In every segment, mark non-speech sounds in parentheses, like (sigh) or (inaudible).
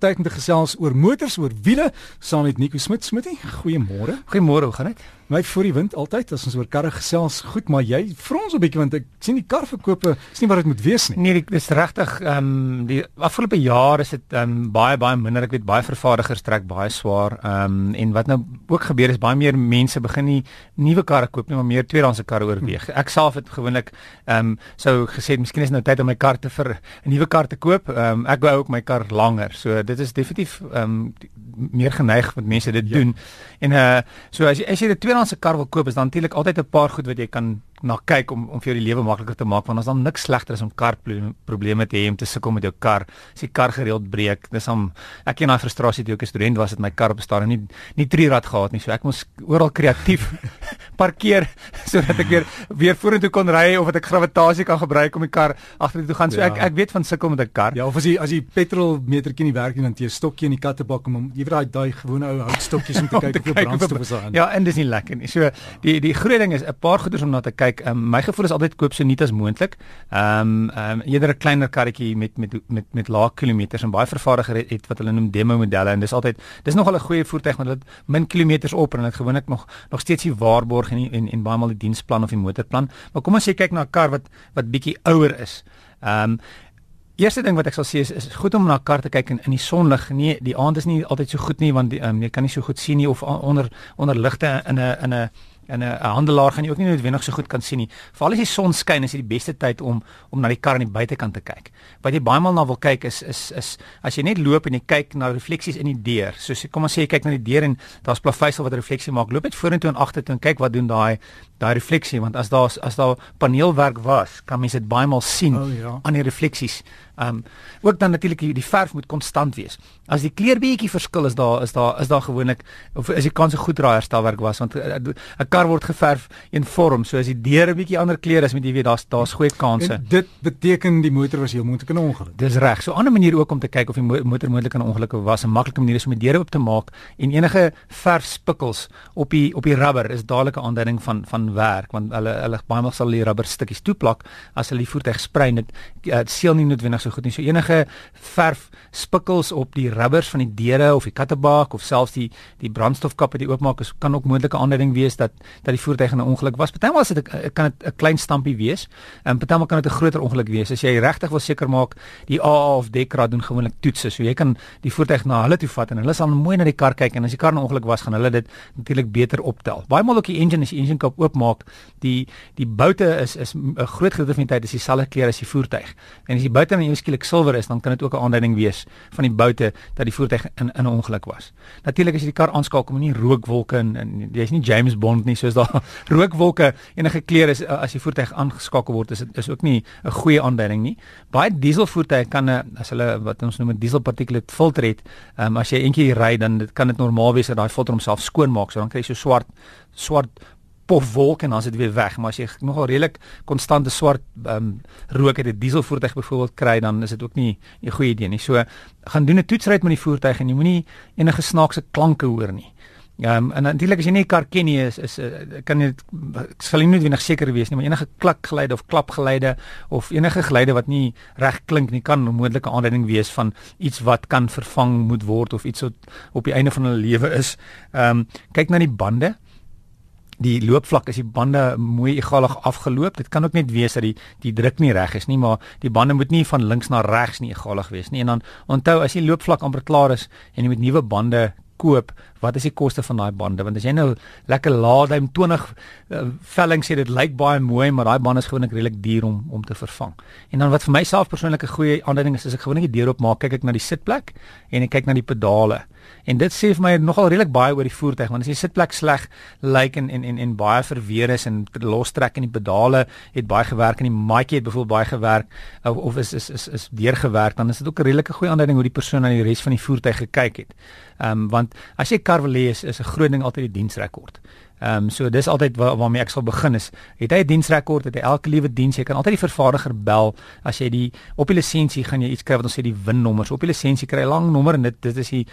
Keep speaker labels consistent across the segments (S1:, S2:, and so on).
S1: tyd om te gesels oor motors, oor wiele saam met Nico Smit. Smitty, goeiemôre.
S2: Goeiemôre, hoe gaan dit?
S1: My voor die wind altyd as ons oor karre gesels. Goed, maar jy frons 'n bietjie want ek sien die karverkope is nie wat dit moet wees nie.
S2: Nee, dis regtig ehm um, die afgelope jaar is dit ehm um, baie baie minder. Ek weet baie vervaardigers trek baie swaar. Ehm um, en wat nou ook gebeur is baie meer mense begin nie nuwe karre koop nie, maar meer tweedehandse karre oorweeg. Ek self het gewoonlik ehm um, sou gesê miskien is nou tyd om my kar te vir 'n nuwe kar te koop. Ehm um, ek wou ook my kar langer. So dit is definitief ehm um, meer geneig wat mense dit ja. doen. En uh so as jy as jy 'n tweedehandse kar wil koop, is daar natuurlik altyd 'n paar goed wat jy kan na kyk om om vir jou die lewe makliker te maak want ons dan niks slegter as om kar probleme te hê om te sukkel met jou kar. As die kar gereeld breek, dis om ek ken daai frustrasie toe ek 'n student was het my kar op staan en nie nie trirad gehad nie. So ek moes oral kreatief parkeer (laughs) sodat ek weer weer vorentoe kon ry of dat ek gravitasie kan gebruik om die kar agtertoe te gaan. So ja. ek ek weet van sukkel met 'n kar.
S1: Ja, of as jy as jy petrol metertjie nie werk nie dan jy stokkie in die kattebak om jy weet daai daai gewone ou houtstokkies om te (laughs) kyk of jy brandstof is
S2: daarin. Ja, en dis nie lekker nie. So die die groot ding is 'n paar goeders om na te kyk um, my gevoel is altyd koop so nuut as moontlik. Ehm um, ehm um, eerder 'n kleiner karretjie met met met met lae kilometers en baie vervaardiger het, het wat hulle noem demo modelle en dis altyd dis nogal 'n goeie voertuig want dit min kilometers op en dit gewoonlik nog nog steeds die waarborg en en, en baie maal die diensplan of die motorplan. Maar kom ons sê kyk na 'n kar wat wat bietjie ouer is. Ehm um, Eerste ding wat ek sal sê is is goed om na 'n kar te kyk in in die sonlig. Nee, die aand is nie altyd so goed nie want die, um, jy kan nie so goed sien nie of onder onder ligte in 'n in 'n en 'n handelaar gaan jy ook nie noodwendig so goed kan sien nie. Veral as die son skyn, is dit die beste tyd om om na die kar aan die buitekant te kyk. Wat jy baie maal na wil kyk is is is as jy net loop en jy kyk na refleksies in die deur. So kom ons sê jy kyk na die deur en daar's plaveisel wat refleksie maak. Loop net vorentoe en agtertoe en kyk wat doen daai daai refleksie want as daar as daar paneelwerk was, kan mens dit baie maal sien oh, ja. aan die refleksies. Ehm um, ook dan natuurlik die, die verf moet konstant wees. As die kleur bietjie verskil is daar is daar is daar gewoonlik of is die kans 'n goed draai herstelwerk was want eh, 'n kar word geverf een vorm. So as die deure bietjie ander kleur is, moet jy weet daar's daar's goeie kanse. En
S1: dit beteken die motor was heel moontlik 'n ongeluk.
S2: Dis reg. So 'n ander manier ook om te kyk of die motor moontlik 'n ongeluk was. 'n Maklike manier is om die deure oop te maak en enige verfspikkels op die op die rubber is dadelik 'n aanduiding van van werk want hulle hulle baie maal sal die rubber stukkies toeplak as hulle die voertuig sprei dit uh, seël nie noodwendig so goed nie. So enige verf spikkels op die rubbers van die deure of die kattebak of selfs die die brandstofkap wat jy oopmaak is kan ook moontlike aanduiding wees dat dat die voertuig in 'n ongeluk was. Partymal is dit kan dit 'n klein stampie wees en partymal kan dit 'n groter ongeluk wees. As jy regtig wil seker maak die AA of Dekra doen gewoonlik toetse. So jy kan die voertuig na hulle toe vat en hulle sal mooi na die kar kyk en as die kar 'n ongeluk was, gaan hulle dit natuurlik beter optel. Baie maal ook die engine as die engine kap oopmaak, die die boute is is 'n groot gedeelte van die tyd is dieselfde kleur as die voertuig. En as die boute dan skielik silwer is, dan kan dit ook 'n aanduiding wees van die boute dat die voertuig in in 'n ongeluk was. Natuurlik as jy die kar aanskakel met nie rookwolke en, en jy's nie James Bond nie, soos daar (laughs) rookwolke enige kleur is as die voertuig aangeskakel word, is dit is ook nie 'n goeie aanduiding nie. Baie dieselvoertuie kan as hulle wat ons noem 'n dieselparticulate filter het, um, as jy eentjie ry dan dit kan dit normaal wees dat daai filter homself skoon maak, so dan kry jy so swart swart pofwolk en dan is dit weer weg. Maar as jy nogal redelik konstante swart ehm um, rook uit 'n dieselvoertuig byvoorbeeld kry, dan is dit ook nie 'n goeie idee nie. So gaan doen 'n toetsrit met die voertuig en jy moenie enige snaakse klanke hoor nie. Ja, um, en natuurlik as jy nie 'n kar ken nie, is is uh, kan jy ek sal nie noodwendig seker wees nie, maar enige klikgeluide of klapgeluide of enige geluide wat nie reg klink nie, kan 'n moontlike aanduiding wees van iets wat kan vervang moet word of iets wat op die einde van hulle lewe is. Ehm um, kyk na die bande die loopvlak is die bande mooi egalig afgeloop. Dit kan ook net wees dat die die druk nie reg is nie, maar die bande moet nie van links na regs nie egalig wees nie. En dan onthou as die loopvlak amper klaar is en jy met nuwe bande koop, wat is die koste van daai bande? Want as jy nou lekker laadheim 20 uh, velling sê dit lyk baie mooi, maar daai bande is gewoonlik redelik duur om om te vervang. En dan wat vir myself persoonlik 'n goeie aanduiding is, is ek gewoonlik die deur oop maak, kyk ek na die sitplek en ek kyk na die pedale. En dit sê vir my nogal redelik baie oor die voertuig want as die sitplek sleg lyk en, en en en baie verweer is en lostrek en die pedale het baie gewerk en die maatjie het byvoorbeeld baie gewerk of, of is is is is deurgewerk dan is dit ook 'n redelike goeie aanduiding hoe die persoon aan die res van die voertuig gekyk het. Ehm um, want as jy kar wil hê is, 'n groot ding altyd die diensrekord. Ehm um, so dis altyd waar, waarmee ek sal begin is. Het hy 'n diensrekord, het hy elke liewe diens, jy kan altyd die vervaardiger bel as jy die op die lisensie gaan jy iets kry wat ons sê die WIN-nommer. So op die lisensie kry jy lang nommer en dit dit is die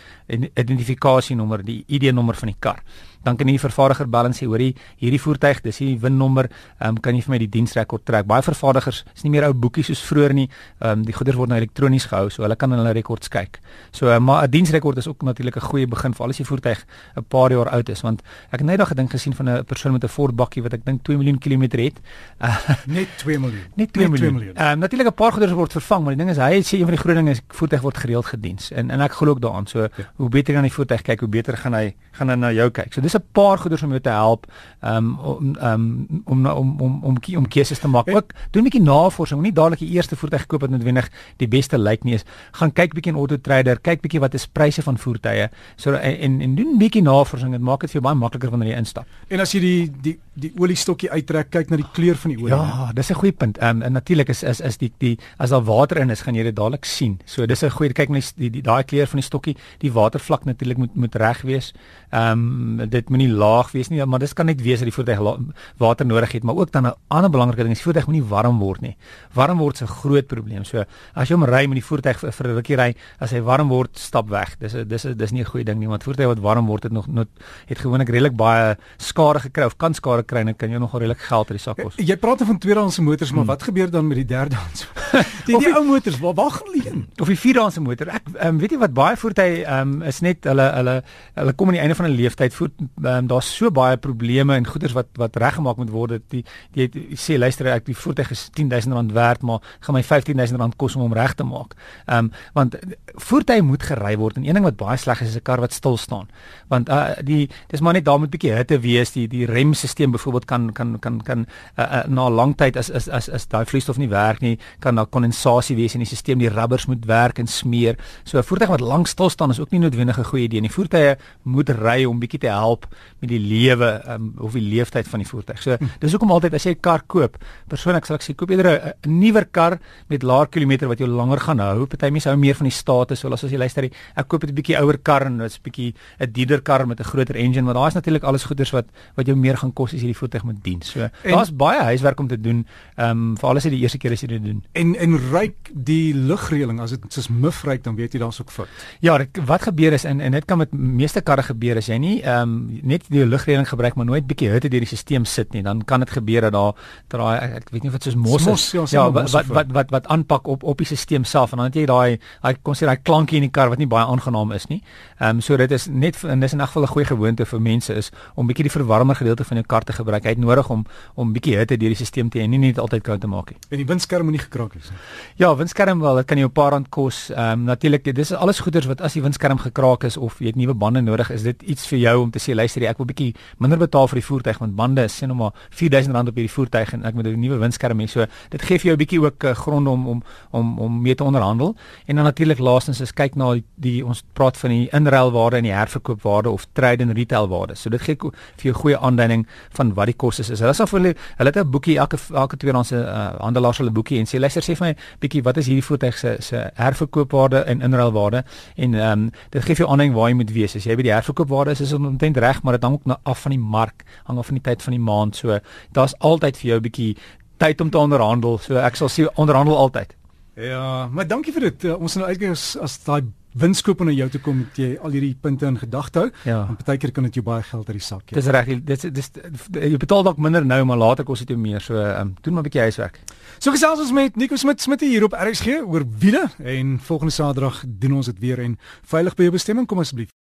S2: identifikasienommer, die ID-nommer van die kar. Dan kan die vervaardiger bel en sê hoor hierdie voertuig dis die winnommer um, kan jy vir my die diensrekord trek. Baie vervaardigers is nie meer ou boekies soos vroeër nie. Um, die goeder word nou elektronies gehou so hulle kan hulle rekords kyk. So uh, maar 'n diensrekord is ook natuurlik 'n goeie begin vir al die voertuig 'n paar jaar oud is want ek het net daag gedink gesien van 'n persoon met 'n Ford bakkie wat ek dink 2 miljoen kilometer het.
S1: Uh, (laughs) net 2 miljoen.
S2: Net 2 miljoen. ehm um, natuurlik 'n paar goeder word vervang maar die ding is hy sê een van die groot dinge is voertuig word gereeld gediens. En en ek glo ook daaraan. So ja. hoe beter gaan die voertuig kyk hoe beter gaan hy gaan hy na jou kyk. So dis 'n paar goeder om jou te help um, om um, om om om om om keuses te maak. Ook doen 'n bietjie navorsing nie dadelik die eerste voertuig koop wat noodwendig die beste lyk nie is. Gaan kyk bietjie in Auto Trader kyk bietjie wat is pryse van voertuie. So en en doen 'n bietjie navorsing dit maak dit vir jou baie makliker wanneer jy instap.
S1: En as jy die die die oliestokkie uittrek kyk na die kleur van die olie
S2: ja dis 'n goeie punt. Um, en natuurlik is is is die die as daar water in is gaan jy dit dadelik sien. So dis 'n goeie kyk die die daai kleur van die stokkie die watervlak natuurlik moet moet reg wees. Ehm um, dit moenie laag wees nie maar dis kan net wees dat die voertuig water nodig het maar ook dan 'n ander belangrike ding is die voertuig moenie warm word nie. Warm word 'n groot probleem. So as jy hom ry met die voertuig vir 'n rukkie ry. As hy warm word stap weg. Dis dis dis nie 'n goeie ding nie want voertuie wat warm word het nog nog het gewoonlik redelik baie skade gekry of kan skade kry en kan jy nog redelik geld uit die sak kos
S1: jy praat van tweedehandse motors maar hmm. wat gebeur dan met die derdehandse? (laughs) Die, die ou motors waar waar gaan leen
S2: of die vierdehandse motor. Ek um, weet jy wat baie voertuie um, is net hulle hulle hulle kom aan die einde van 'n leeftyd voet um, daar's so baie probleme en goederes wat wat reggemaak moet word die die, die, die sê luister ek die voertuig is 10000 rand werd maar gaan my 15000 rand kos om hom reg te maak. Ehm um, want voertuie moet gery word en een ding wat baie sleg is is 'n kar wat stil staan. Want uh, die dis maar net daar moet 'n bietjie hitte wees die die remstelsel byvoorbeeld kan kan kan kan uh, uh, na lang tyd as is as as daai vloeistof nie werk nie kan daar kondensasie wees in die stelsel die rubbers moet werk en smeer. So 'n voertuig wat lank stil staan is ook nie noodwendig 'n goeie idee nie. Voertuie moet ry om bietjie te help met die lewe um, of die leeftyd van die voertuig so dis hoekom altyd as jy 'n kar koop persoonlik sal ek sê koop eerder 'n nuwer kar met laer kilometer wat jou langer gaan hou party mense hou meer van die status so as jy luister ek koop 'n bietjie ouer kar en dit's 'n bietjie 'n dierder kar met 'n groter engine maar daar is natuurlik alles goeders wat wat jou meer gaan kos as jy die voertuig moet dien. So daar's baie huiswerk om te doen. Ehm um, vir alles is die eerste keer as jy dit doen.
S1: En en ryk die lugreëling as dit soos mif ryk dan weet jy daar's ook fout.
S2: Ja, dit, wat gebeur is en en dit kan met meeste karre gebeur as jy nie ehm um, net die lugreëling gebruik maar nooit bietjie hitte deur die stelsel sit nie, dan kan dit gebeur dat daar draai ek, ek weet nie of dit soos mos is. Mos,
S1: ja,
S2: ja wat, wat wat wat wat aanpak op op die stelsel self en dan het jy daai daai kom sê daai klankie in die kar wat nie baie aangenaam is nie. Ehm um, so dit is net en dis in elk geval 'n goeie gewoonte vir mense is om bietjie die verwarmer gedeelte van jou kar te gebruik. Hy het nodig om om bietjie hitte deur die stelsel te hê en nie net altyd koud te maak nie.
S1: En die windskerm moet nie gekraak wees nie.
S2: Ja, windskerm wel, dit kan jou 'n paar rand kos. Ehm um, natuurlik, dis alles goeders wat as die windskerm gekraak is of jy het nuwe bande nodig, is dit iets vir jou om te sê luister, ek wil bietjie minder betaal vir die voertuig want bande is sien nou maar R4000 op hierdie voertuig en ek moet 'n nuwe windskerm hê. So dit gee vir jou 'n bietjie ook uh, grond om om om om mee te onderhandel. En dan natuurlik laastens is kyk na die, die ons praat van die inruilwaarde en die herverkoopwaarde of trade and retail waarde. So dit gee vir jou goeie aanduiding van wat die koste is. Hulle sal vir hulle hulle het 'n boekie elke elke tweedehandse uh, handelaar sal 'n boekie en sê luister sê vir my bietjie wat is hierdie voertuig se se herverkoopwaarde en inruilwaarde en ehm um, dit gee vir jou aanduiding waar jy moet wees. As jy by die herverkoopwaarde is, is omtrent reg, maar dit hang ook af van die mark, hang af van die tyd van die maand. So daar's altyd vir jou bietjie tyd om te onderhandel. So ek sal sê onderhandel altyd.
S1: Ja, maar dankie vir dit. Uh, ons nou uitkyk as, as daai winskoop na jou toe kom met jy al hierdie punte in gedagte hou.
S2: Ja.
S1: En partykeer kan dit jou baie geld uit die sak
S2: gee. Dis reg. Dis dis jy betaal dalk minder nou, maar later kos dit jou meer. So um, doen maar 'n bietjie huiswerk.
S1: So gesels ons met Nico Smit Smit hier op RXG oor wiele en volgende Saterdag doen ons dit weer en veilig by jou bestemming kom asseblief.